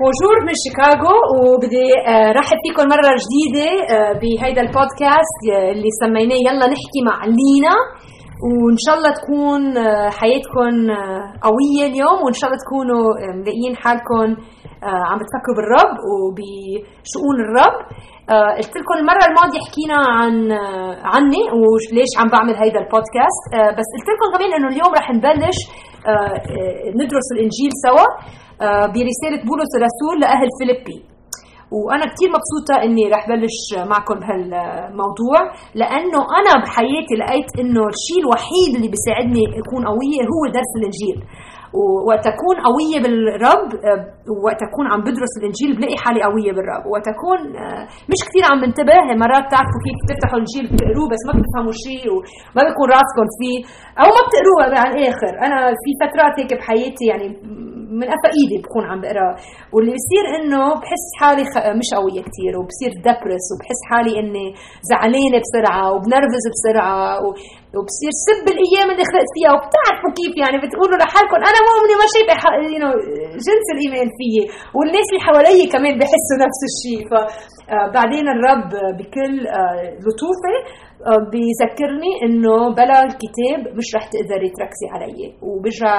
بونجور من شيكاغو وبدي آه، رحب فيكم مرة جديدة آه، بهيدا البودكاست آه، اللي سميناه يلا نحكي مع لينا. وإن شاء الله تكون حياتكم قوية اليوم وإن شاء الله تكونوا ملاقيين حالكم عم بتفكروا بالرب وبشؤون الرب. قلت لكم المرة الماضية حكينا عن عني وليش عم بعمل هيدا البودكاست. بس قلت لكم كمان إنه اليوم رح نبلش ندرس الإنجيل سوا. برسالة بولس الرسول لأهل فيليبي. وأنا كثير مبسوطة إني رح بلش معكم بهالموضوع لأنه أنا بحياتي لقيت إنه الشيء الوحيد اللي بيساعدني أكون قوية هو درس الإنجيل. ووقت اكون قوية بالرب آه، وقت اكون عم بدرس الإنجيل بلاقي حالي قوية بالرب. وقت اكون آه، مش كثير عم بنتبه مرات بتعرفوا كيف بتفتحوا الإنجيل بتقروه بس ما بتفهموا شيء وما بيكون راسكم فيه. أو ما بتقروه على الآخر أنا في فترات هيك بحياتي يعني من قفا إيدي بكون عم بقرأ. واللي بصير إنه بحس حالي مش قوية كثير وبصير دبرس وبحس حالي إني زعلانة بسرعة وبنرفز بسرعة وبصير سب الأيام اللي خلقت فيها وبتعرفوا كيف يعني بتقولوا لحالكم أنا مؤمنه ما شايفة جنس الايمان فيي والناس اللي حوالي كمان بحسوا نفس الشيء. فبعدين آه، الرب بكل آه، لطوفة آه، بيذكرني إنه بلا الكتاب مش رح تقدري تركزي علي. وبرجع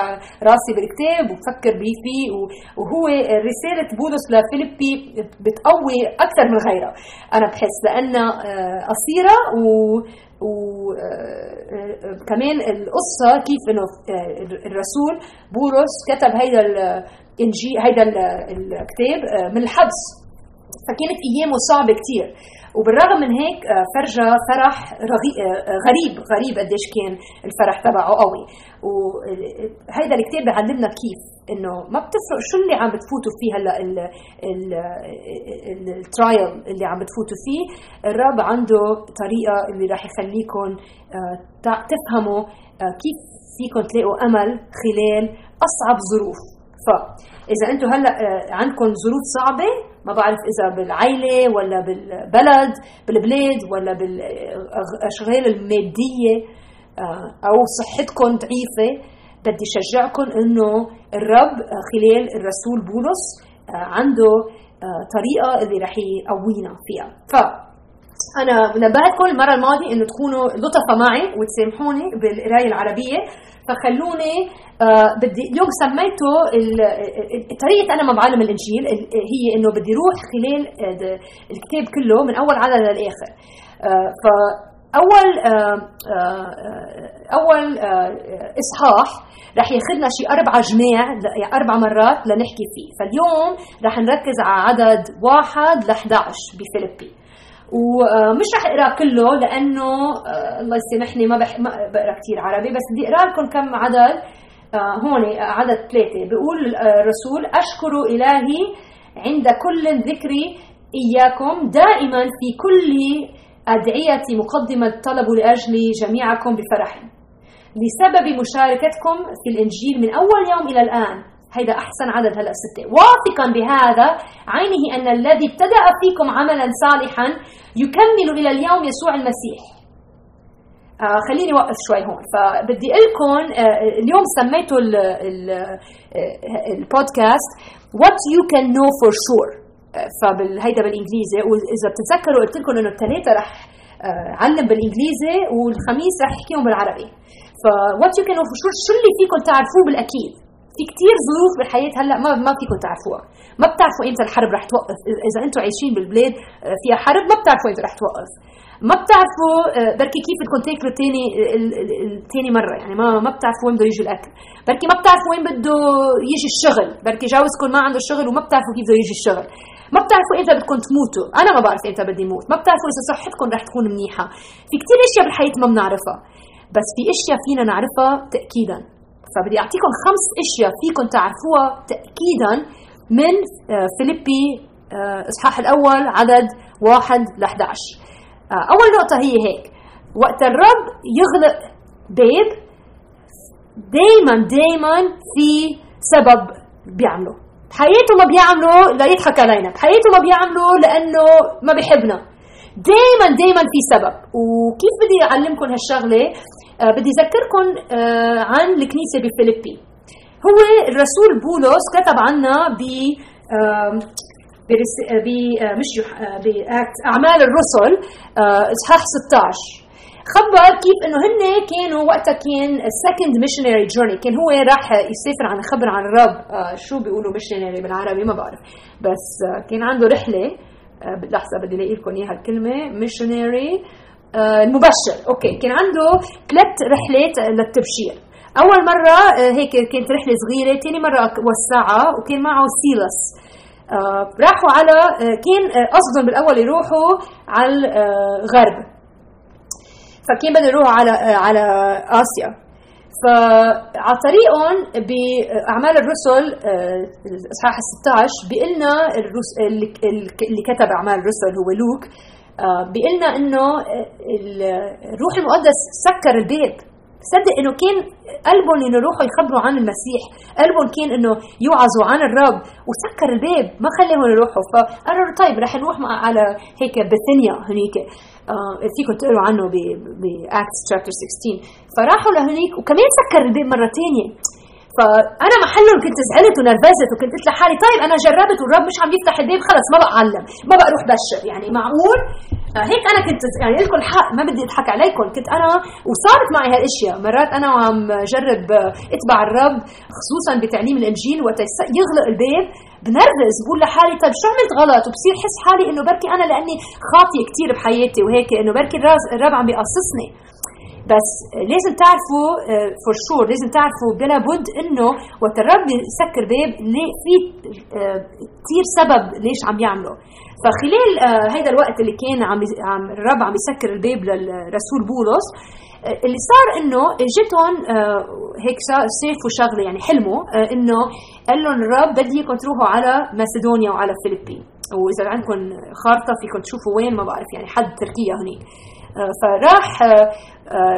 راسي بالكتاب وبفكر بيه فيه. وهو رسالة بولس لفيليبي بتقوي أكثر من غيرها. أنا بحس لأنها قصيرة و وكمان القصة كيف إنه الرسول بولس كتب هيدا الانجيل هيدا الكتاب من الحبس. فكانت أيامه صعبة كثير وبالرغم من هيك آه، فرجى فرح آه، غريب غريب قديش كان الفرح تبعه قوي. وهيدا الكتاب بيعلمنا كيف إنه ما بتفرق شو اللي عم بتفوتوا فيه هلا الترايل اللي عم بتفوتوا فيه. الرب عنده طريقة اللي راح يخليكم آه، تفهموا كيف فيكم تلاقوا أمل خلال أصعب ظروف. فاذا أنتم هلا عندكم ظروف صعبة ما بعرف إذا بالعائله ولا بالبلد بالبلاد ولا بالاشغال المادية آه، أو صحتكم ضعيفة بدي شجعكم إنه الرب آه، خلال الرسول بولس آه، عنده طريقة اللي رح يقوينا فيها. ف أنا نبهتكم المرة الماضية إنه تكونوا لطفة معي وتسامحوني بالقراية العربية. فخلوني آه بدي اليوم سميته طريقة أنا ما بعلم الإنجيل هي إنه بدي روح خلال آه، الكتاب كله من أول عدد للآخر. آه فاول آه آه أول آه إصحاح رح ياخذنا شي أربع جماع يعني أربع مرات لنحكي فيه. فاليوم رح نركز على عدد واحد ل 11 بفيليبي ومش رح أقرأ كله لأنه آه، الله يسامحني ما بقرأ كثير عربي بس بدي أقرأ لكم كم عدد آه، هون عدد ثلاثة. بيقول الرسول أشكر إلهي عند كل ذكر إياكم دائما في كل أدعيتي مقدمة طلب لأجل جميعكم بفرح. لسبب مشاركتكم في الإنجيل من أول يوم إلى الآن هيدا أحسن عدد هلأ ستة. واثقا بهذا عينه أن الذي ابتدأ فيكم عملا صالحا يكمل إلى اليوم يسوع المسيح. آه خليني وقف شوي هون. فبدي لكم آه اليوم سميته آه، البودكاست What you can know for sure. فبالهيدا بالإنجليزي وإذا بتتذكروا قلت لكم إنه الثلاثه رح آه، علم بالإنجليزي والخميس رح أحكيهم بالعربي. ف can know for sure شو اللي فيكم تعرفوه بالأكيد؟ في كتير ظروف بالحياة هلأ ما ما فيكم تعرفوها. ما بتعرفوا إمتى الحرب رح توقف. إذا أنتم عايشين بالبلاد آه، فيها حرب ما بتعرفوا إمتى رح توقف. ما بتعرفوا آه، بركي كيف بدكم تاكلوا تاني ثاني مرة. يعني ما ما بتعرفوا وين بده يجي الأكل. بركي ما بتعرفوا وين بده يجي الشغل. بركي جوزكم ما عنده شغل وما بتعرفوا كيف بده يجي الشغل. ما بتعرفوا إمتى بدكم تموتوا. أنا ما بعرف إمتى بدي موت. ما بتعرفوا إذا صحتكم رح تكون منيحة. في كثير أشياء بالحياة ما بنعرفها. بس في أشياء فينا نعرفها تاكيدا. فبدي أعطيكم خمس أشياء فيكم تعرفوها تاكيدا من آه، فيليبي آه، إصحاح الأول عدد واحد ل 11 آه، أول نقطة هي هيك. وقت الرب يغلق باب دائما دائما في سبب بيعمله. بحياته ما بيعمله ليضحك علينا. بحياته ما بيعمله لأنه ما بيحبنا دائما دائما في سبب. وكيف بدي أعلمكم هالشغلة؟ آه بدي أذكركم آه عن الكنيسة بفيليبي هو الرسول بولس كتب عنا ب مش بأعمال الرسل إصحاح 16 خبر كيف إنه هن كانوا وقتها كان ال second missionary journey كان هو راح يسافر عن خبر عن الرب آه شو بيقولوا missionary بالعربي؟ ما بعرف. بس آه كان عنده رحلة آه لحظه بدي ألاقي لكم إياها الكلمة. missionary المبشر. okay. كان عنده ثلاث رحلات للتبشير. أول مرة هيك كانت رحلة صغيرة ثاني مرة وسعها وكان معه Silas. آه راحوا على آه كان آه قصدهم بالأول يروحوا على الغرب فكان بده يروح على على آسيا؟ فعلى طريقهم باعمال الرسل الاصحاح 16 بيقول لنا اللي كتب أعمال الرسل هو لوك بيقول لنا إنه الروح المقدس سكر الباب صدق إنه كان قلبهم إنه يروحوا يخبروا عن المسيح قلبهم كان إنه يوعظوا عن الرب وسكر الباب ما خليهم يروحوا. فقرروا طيب رح نروح على هيك بثينيا هنيك. آه فيكم تقروا عنه ب Acts chapter 16 فراحوا لهنيك وكمان سكر الباب مرة ثانية فأنا محلهم كنت زعلت ونرفزت وكنت قلت لحالي طيب أنا جربت والرب مش عم يفتح الباب خلص ما بقى اعلم ما بقى أروح بشر. يعني معقول؟ هيك أنا كنت يعني لكم الحق ما بدي أضحك عليكم. كنت أنا وصارت معي هالأشياء. مرات أنا وعم جرب إتبع الرب خصوصا بتعليم الإنجيل وقت يغلق الباب بنرفز بقول لحالي طيب شو عملت غلط؟ وبصير حس حالي إنه بركي أنا لأني خاطيه كثير بحياتي وهيك إنه بركي الرب عم بيقصصني. بس لازم تعرفوا for sure لازم تعرفوا بلا بد إنه وقت الرب يسكر باب في كثير سبب ليش عم يعمله. فخلال هذا الوقت اللي كان عم الرب عم يسكر الباب للرسول بولس اللي صار إنه اجتهم هيك شافوا شغلة يعني حلموا إنه قال لهم الرب بدي إياكم تروحوا على Macedonia وعلى فيليبي وإذا عندكم خارطة فيكم تشوفوا وين ما بعرف يعني حد تركيا هنيك فراح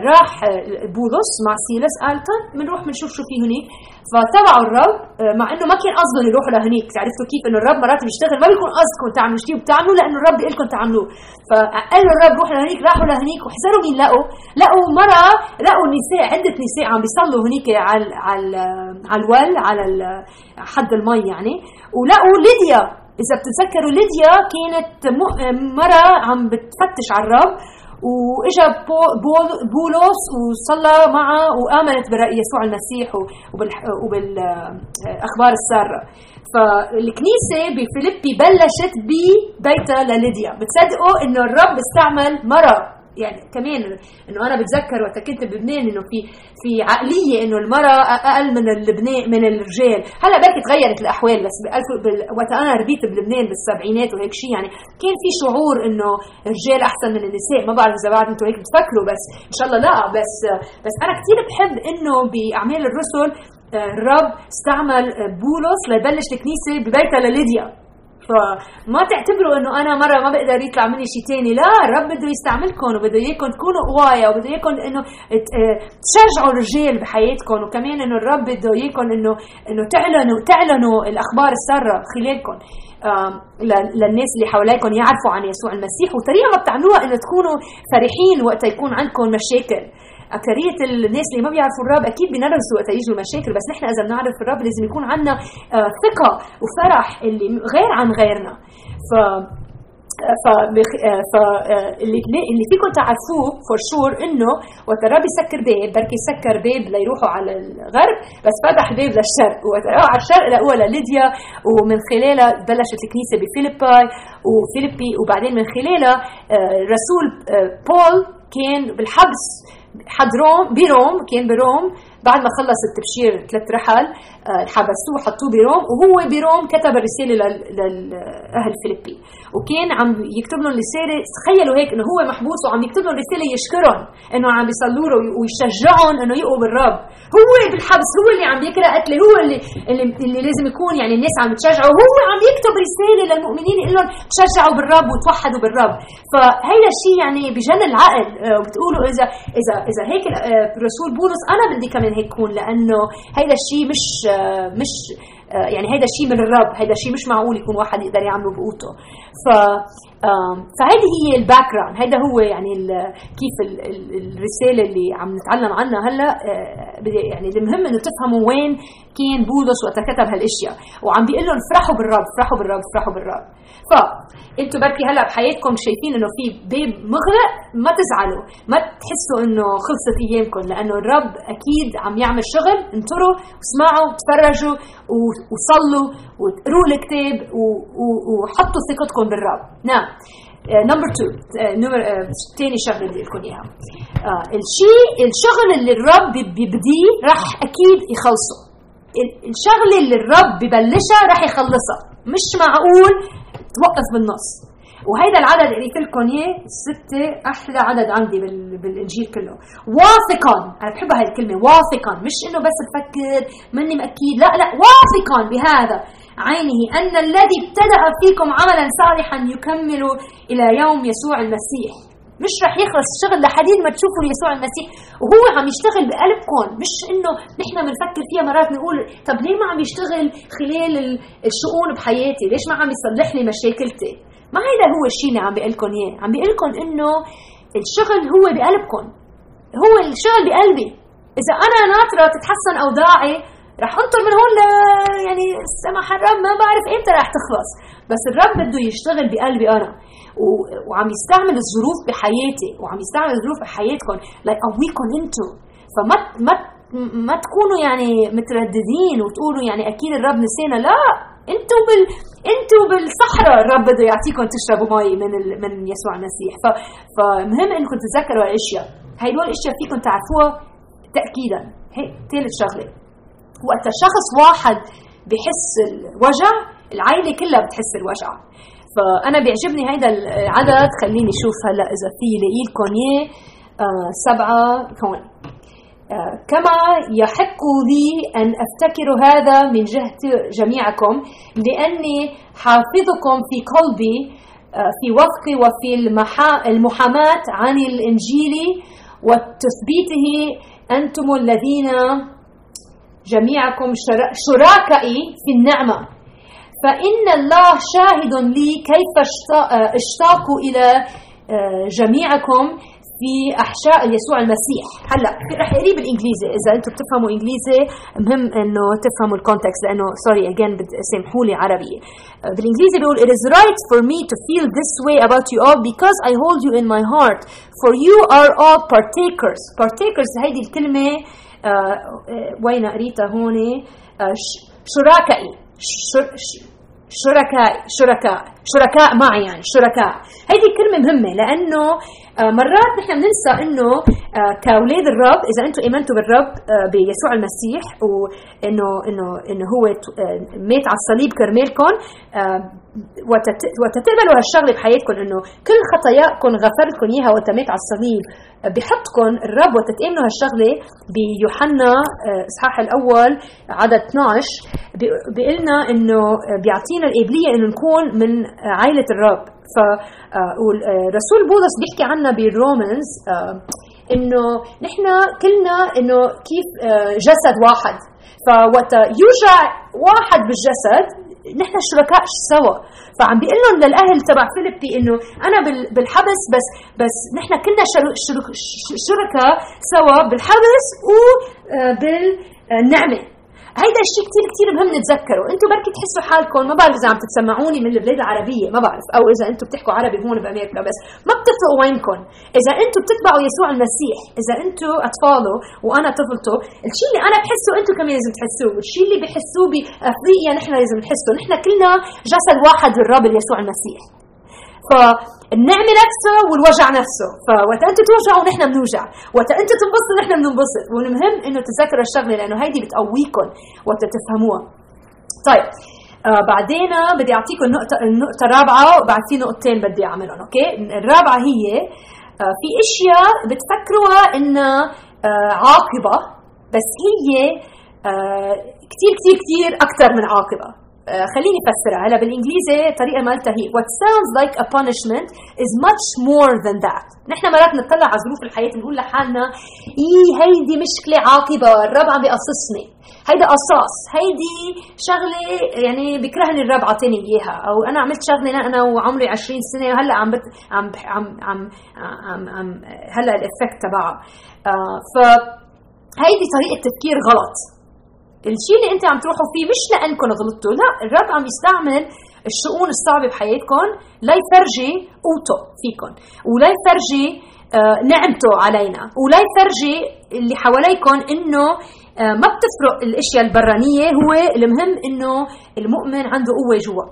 راح بولس مع Silas قال طيب بنروح بنشوف شو في هنيك فتبعوا الرب مع إنه ما كان قصدهم يروحوا لهنيك. عرفتوا كيف إنه الرب مرات بيشتغل؟ ما بيكون قصدكم تعملوا شيء وبتعملوا لأنه الرب بيقول لكم تعملوه. فقال له الرب روحوا لهنيك راحوا لهنيك واحذروا مين لقوا؟ لقوا مرة لقوا نساء عدة نساء عم بيصلوا هنيك على على على ال well على حد المي يعني. ولقوا ليديا. إذا بتتذكروا ليديا كانت مرة عم بتفتش على الرب. وإجا بولس وصلى معه وآمنت بيسوع المسيح وبالأخبار السارة. فالكنيسة بفيليبي بلشت ببيتها لليديا. بتصدقوا إنه الرب استعمل مره يعني كمان إنه أنا بتذكر وقت كنت بلبنان إنه في في عقلية إنه المرأة أقل من اللبنان من الرجال. هلأ بركي تغيرت الأحوال بس وقت أنا ربيت بلبنان بالسبعينات وهيك شيء يعني. كان في شعور إنه الرجال أحسن من النساء. ما بعرف إذا بعد أنتم هيك بتفكروا بس إن شاء الله لا. بس بس أنا كثير بحب إنه بأعمال الرسل الرب استعمل بولس ليبلش الكنيسة ببيتها لليديا. فما تعتبروا إنه أنا مرة ما بقدر يطلع مني شيء ثاني لا الرب بده يستعملكم وبده إياكم تكونوا قوايا وبده إياكم إنه تشجعوا الرجال بحياتكم. وكمان إنه الرب بده إياكم إنه إنه تعلنوا تعلنوا الأخبار السارة خلالكم. للناس اللي حواليكم يعرفوا عن يسوع المسيح. وطريقة ما بتعملوها إنه تكونوا فرحين وقت يكون عندكم مشاكل. أكثرية الناس اللي ما بيعرفوا الرب أكيد بينرفزوا وقت يجوا مشاكل بس نحن إذا بنعرف الرب لازم يكون عندنا ثقة وفرح اللي غير عن غيرنا. ف ف اللي اللي فيكم تعرفوه فور شور إنه وقت الرب يسكر باب بركي يسكر باب ليروحوا على الغرب بس فتح باب للشرق. وقت على الشرق لقوها لليديا ومن خلالها بلشت الكنيسة ب Philippi وفيليبي وبعدين من خلالها الرسول بول كان بالحبس حد Rome ب Rome كان ب Rome بعد ما خلص التبشير ثلاث رحل حبسوه حطوه ب Rome وهو ب Rome كتب الرسالة لاهل فيليبي وكان عم يكتب لهم رسالة تخيلوا هيك إنه هو محبوس وعم يكتب لهم رسالة يشكرهم إنه عم بيصلوا له ويشجعهم إنه يقوا بالرب. هو بالحبس هو اللي عم يقرا قتلة هو اللي, اللي اللي لازم يكون يعني الناس عم تشجعه. هو عم يكتب رسالة للمؤمنين يقول لهم تشجعوا بالرب وتوحدوا بالرب. فهيدا الشيء يعني بجن العقل. وبتقولوا إذا إذا إذا هيك الرسول بولس أنا بدي كمان هيك كون لأنه هيدا الشيء مش مش آه، يعني هيدا الشيء من الرب هيدا الشيء مش معقول يكون واحد يقدر يعمله بقوته. ف فهذه هي ال background هيدا هو يعني كيف ال ال الرسالة اللي عم نتعلم عنها هلا. آه، يعني المهم إنه تفهموا وين كان بولس وقت كتب هالاشياء وعم بيقول لهم افرحوا بالرب افرحوا بالرب افرحوا بالرب. فانتوا بركي هلا بحياتكم شايفين إنه في باب مغلق ما تزعلوا. ما تحسوا إنه خلصت أيامكم لأنه الرب أكيد عم يعمل شغل. انطروا واسمعوا تفرجوا وصلوا وقروا الكتاب وحطوا ثقتكم بالرب. نعم. number 2 number ثاني شغله بدي أقول لكم اياها الشيء الشغل اللي الرب بيبديه راح أكيد يخلصه. الشغله اللي الرب ببلشها راح يخلصها مش معقول توقف بالنص. وهيدا العدد اللي قلت لكم إياه ستة أحلى عدد عندي بالإنجيل كله. واثقا أنا بحب هاي الكلمة واثقا. مش إنه بس بفكر مني مأكيد. لا لا واثقا بهذا. عينه أن الذي ابتدأ فيكم عملا صالحا يكمل إلى يوم يسوع المسيح. مش رح يخلص الشغل لحدين ما تشوفوا يسوع المسيح. وهو عم يشتغل بقلبكم مش إنه نحن بنفكر فيها مرات نقول طب ليه ما عم يشتغل خلال الشؤون بحياتي؟ ليش ما عم يصلح لي مشاكلتي؟ ما هيدا هو الشيء اللي عم بيقول لكم إياه. عم بيقول لكم إنه الشغل هو بقلبكم هو الشغل بقلبي. إذا أنا ناطرة تتحسن اوضاعي رح انطر من هون ل يعني سمح الرب ما بعرف إمتى رح تخلص. بس الرب بده يشتغل بقلبي أنا. و... وعم يستعمل الظروف بحياتي وعم يستعمل الظروف بحياتكم. ليقويكم أنتم فما ما ما تكونوا يعني مترددين وتقولوا يعني أكيد الرب نسينا. لا أنتوا بال أنتوا بالصحراء الرب بده يعطيكم تشربوا مي من ال... من يسوع المسيح. ف... فمهم إنكم تتذكروا الاشياء هدول الإشياء فيكم تعرفوها تاكيدا. هي ثالث شغلة. وقت شخص واحد بحس الوجع العائله كلها بتحس الوجع فأنا بيعجبني هيدا العدد خليني أشوف هلأ إذا في لاقي لكم إياه. آه سبعة هون. آه كما يحق لي أن أفتكر هذا من جهة جميعكم لأني حافظكم في قلبي آه في وفقي وفي المحاماة عن الإنجيل وتثبيته أنتم الذين جميعكم شركائي في النعمة. فإن الله شاهد لي كيف اشتاق إلى آه، جميعكم في أحشاء يسوع المسيح. هلأ رح اقري بالانجليزي إذا أنتم بتفهموا إنجليزي مهم إنه تفهموا ال context لأنه sorry again سامحوا لي عربي. آه، بالإنجليزي بيقول it is right for me to feel this way about you all because I hold you in my heart. For you are all partakers. Partakers هيدي الكلمة آه، وين قريتها هون آه، شركائي شركاء شركاء شركاء معي يعني شركاء. هيدي كلمة مهمة لأنه آه، مرات نحن بننسى إنه كأولاد الرب إذا أنتم آمنتوا بالرب بيسوع المسيح وإنه إنه إنه هو مات على الصليب كرمالكم وتتقبلوا هالشغله بحياتكم إنه كل خطاياكم غفر لكم إياها وقت مات على الصليب. بحطكم الرب وتتامنوا هالشغلة بيوحنا آه، اصحاح الأول عدد 12 بيقول إنه بيعطينا القابلية إنه نكون من عائلة الرب. فرسول آه، بولس بيحكي عنا بالرومانز آه، إنه نحن كلنا إنه كيف جسد واحد. فوقت يوجع واحد بالجسد نحن شركاء سوا؟ فعم بيقول لهم للأهل تبع فيليبي إنه أنا بالحبس بس بس نحن كلنا شركاء سوا بالحبس وبالنعمه هيدا الشيء كثير كثير مهم نتذكره، أنتم بركي تحسوا حالكم ما بعرف إذا عم تتسمعوني من البلاد العربية ما بعرف. أو إذا أنتم بتحكوا عربي هون بأمريكا بس ما بتفرقوا وينكم، إذا أنتم بتتبعوا يسوع المسيح، إذا أنتم اطفاله وأنا طفلته، الشيء اللي أنا بحسه أنتم كمان لازم تحسوه، والشيء اللي بحسوه بأفريقيا نحن لازم نحسه، نحن كلنا جسد واحد للرب يسوع المسيح. فالنعمة نفسها والوجع نفسه. فوقت أنتم توجعوا نحن بنوجع. وقت أنتم تنبسطوا نحن بننبسط. والمهم انه تتذكروا الشغلة لأنه هيدي بتقويكم وقت تفهموها طيب آه بعدين بدي اعطيكم النقطة النقطة الرابعة وبعد في نقطتين بدي أعملهم أوكي؟ الرابعة هي آه في أشياء بتفكروها إنها آه عاقبة بس هي آه كثير كثير كثير أكثر من عاقبة. خليني أفسرها. هلا بالإنجليزي طريقة مالتها هي what sounds like a punishment is much more than that. نحن مرات نطلع على ظروف الحياة نقول لحالنا إيه هيدي مشكلة عاقبة الرب عم بيقصصني. هيدا قصاص. هيدي شغلة يعني بكرهني الرب عطيني إياها. أو أنا عملت شغلة أنا وعمري 20 سنة وهلأ عم بت عم عم عم, عم, عم هلأ الإفكت تبعها آه ف هيدي طريقة تفكير غلط. الشيء اللي انت عم تروحوا فيه مش لأنكم غلطتوا لا الرب عم يستعمل الشؤون الصعبة بحياتكم ليفرجي قوته فيكم وليفرجي آه نعمته علينا وليفرجي اللي حواليكم إنه آه ما بتفرق الأشياء البرانية هو المهم إنه المؤمن عنده قوة جوا.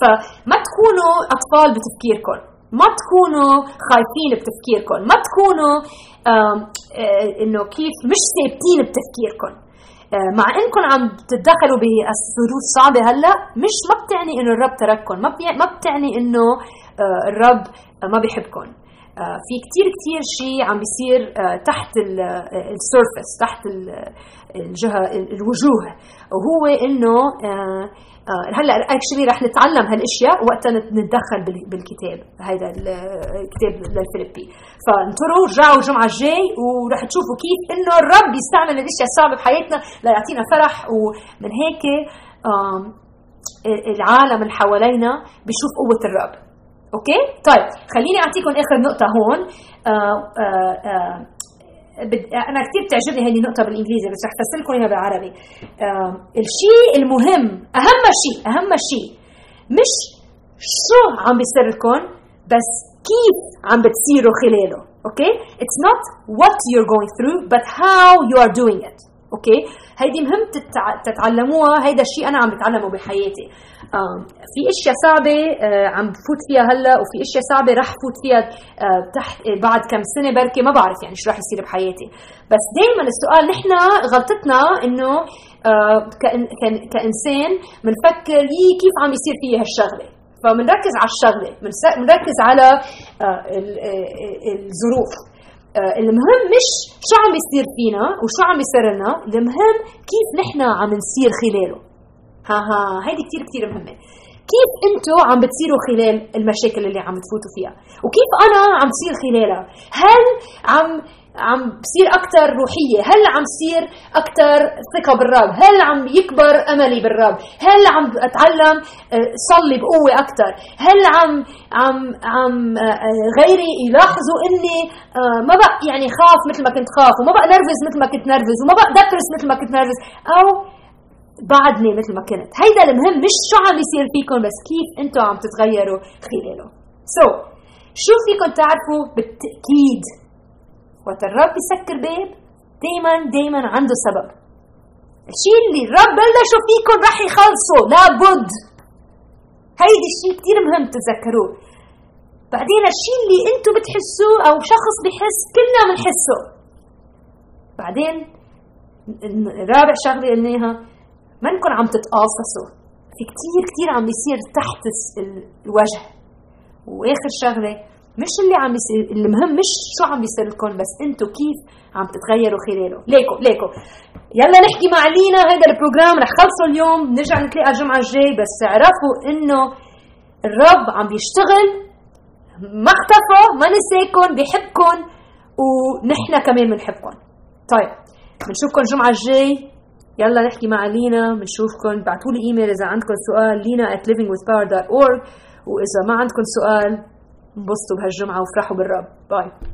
فما تكونوا أطفال بتفكيركم ما تكونوا خايفين بتفكيركم ما تكونوا آه إنه كيف مش ثابتين بتفكيركم. مع إنكم عم تتدخلوا بظروف صعبة هلا مش ما بتعني إنه الرب ترككم ما ما بتعني إنه آه، الرب ما بيحبكم. آه، في كتير كتير شيء عم بيصير تحت ال surface تحت الجهة الوجوه. وهو إنه هلأ actually رح نتعلم هالأشياء وقتها نتدخل بالكتاب. هذا الكتاب للفيليبي فانطروا رجعوا الجمعة الجاي ورح تشوفوا كيف إنه الرب يستعمل الاشياء الصعبة بحياتنا ليعطينا فرح. ومن هيك العالم اللي حوالينا بيشوف قوة الرب. أوكي؟ طيب خليني أعطيكم آخر نقطة هون. آآ آآ أنا كثير بتعجبني هذه النقطة بالإنجليزي بس رح افسر لكم إياها بالعربي. آه الشيء المهم أهم شيء أهم شيء مش شو عم بيصير لكم بس كيف عم بتصيروا خلاله أوكي؟ it's not what you're going through but how you are doing it أوكي؟ هيدي مهم تتعلموها هيدا الشيء أنا عم بتعلمه بحياتي. في إشياء صعبة آه، عم بفوت فيها هلأ وفي إشياء صعبة رح فوت فيها آه، تحت آه، بعد كم سنة بركي ما بعرف يعني شو رح يصير بحياتي. بس دائما السؤال نحن غلطتنا إنه كإنسان بنفكر يي كيف عم يصير فيي هالشغلة؟ فبنركز على الشغلة بنركز على الظروف. المهم مش شو عم بيصير فينا وشو عم بيصير لنا المهم كيف نحن عم نصير خلاله. ها ها هيدي كثير كثير مهمة. كيف أنتم عم بتصيروا خلال المشاكل اللي عم تفوتوا فيها؟ وكيف أنا عم بصير خلالها؟ هل عم عم بصير أكثر روحية؟ هل عم بصير أكثر ثقة بالرب؟ هل عم يكبر أملي بالرب؟ هل عم أتعلم آه، صلي بقوة أكثر هل عم عم عم آه، آه، غيري يلاحظوا إني ما بقى يعني خاف مثل ما كنت خاف وما بقى نرفز مثل ما كنت نرفز وما بقى دبرس مثل ما كنت نرفز أو بعدني مثل ما كنت. هيدا المهم مش شو عم بيصير فيكم بس كيف أنتم عم تتغيروا خلاله سو so, شو فيكم تعرفوا بالتأكيد؟ وقت الرب يسكر باب دايما دايما عنده سبب. الشيء اللي الرب بلشوا فيكم رح يخلصوا. لابد. هيدي الشيء كثير مهم تتذكروه. بعدين الشيء اللي أنتم بتحسوه أو شخص بحس كلنا بنحسه. بعدين رابع شغلة قلناها منكم عم تتقاصصوا. في كتير كتير عم بيصير تحت الوجه. وآخر شغلة مش اللي عم بيصير المهم مش شو عم بيصير لكم بس أنتم كيف عم تتغيروا خلاله. ليكو ليكو. يلا نحكي مع لينا هذا البروجرام رح خلصه اليوم. نرجع نتلاقى الجمعة الجاي بس اعرفوا انه الرب عم بيشتغل. ما اختفى ما نسيكم بيحبكم ونحن كمان بنحبكم طيب بنشوفكم الجمعة الجاي. يلا نحكي مع لينا بنشوفكم ابعتوا لي ايميل إذا عندكم سؤال لينا at livingwithpower.org وإذا ما عندكم سؤال انبسطوا بهالجمعة وافرحوا بالرب. باي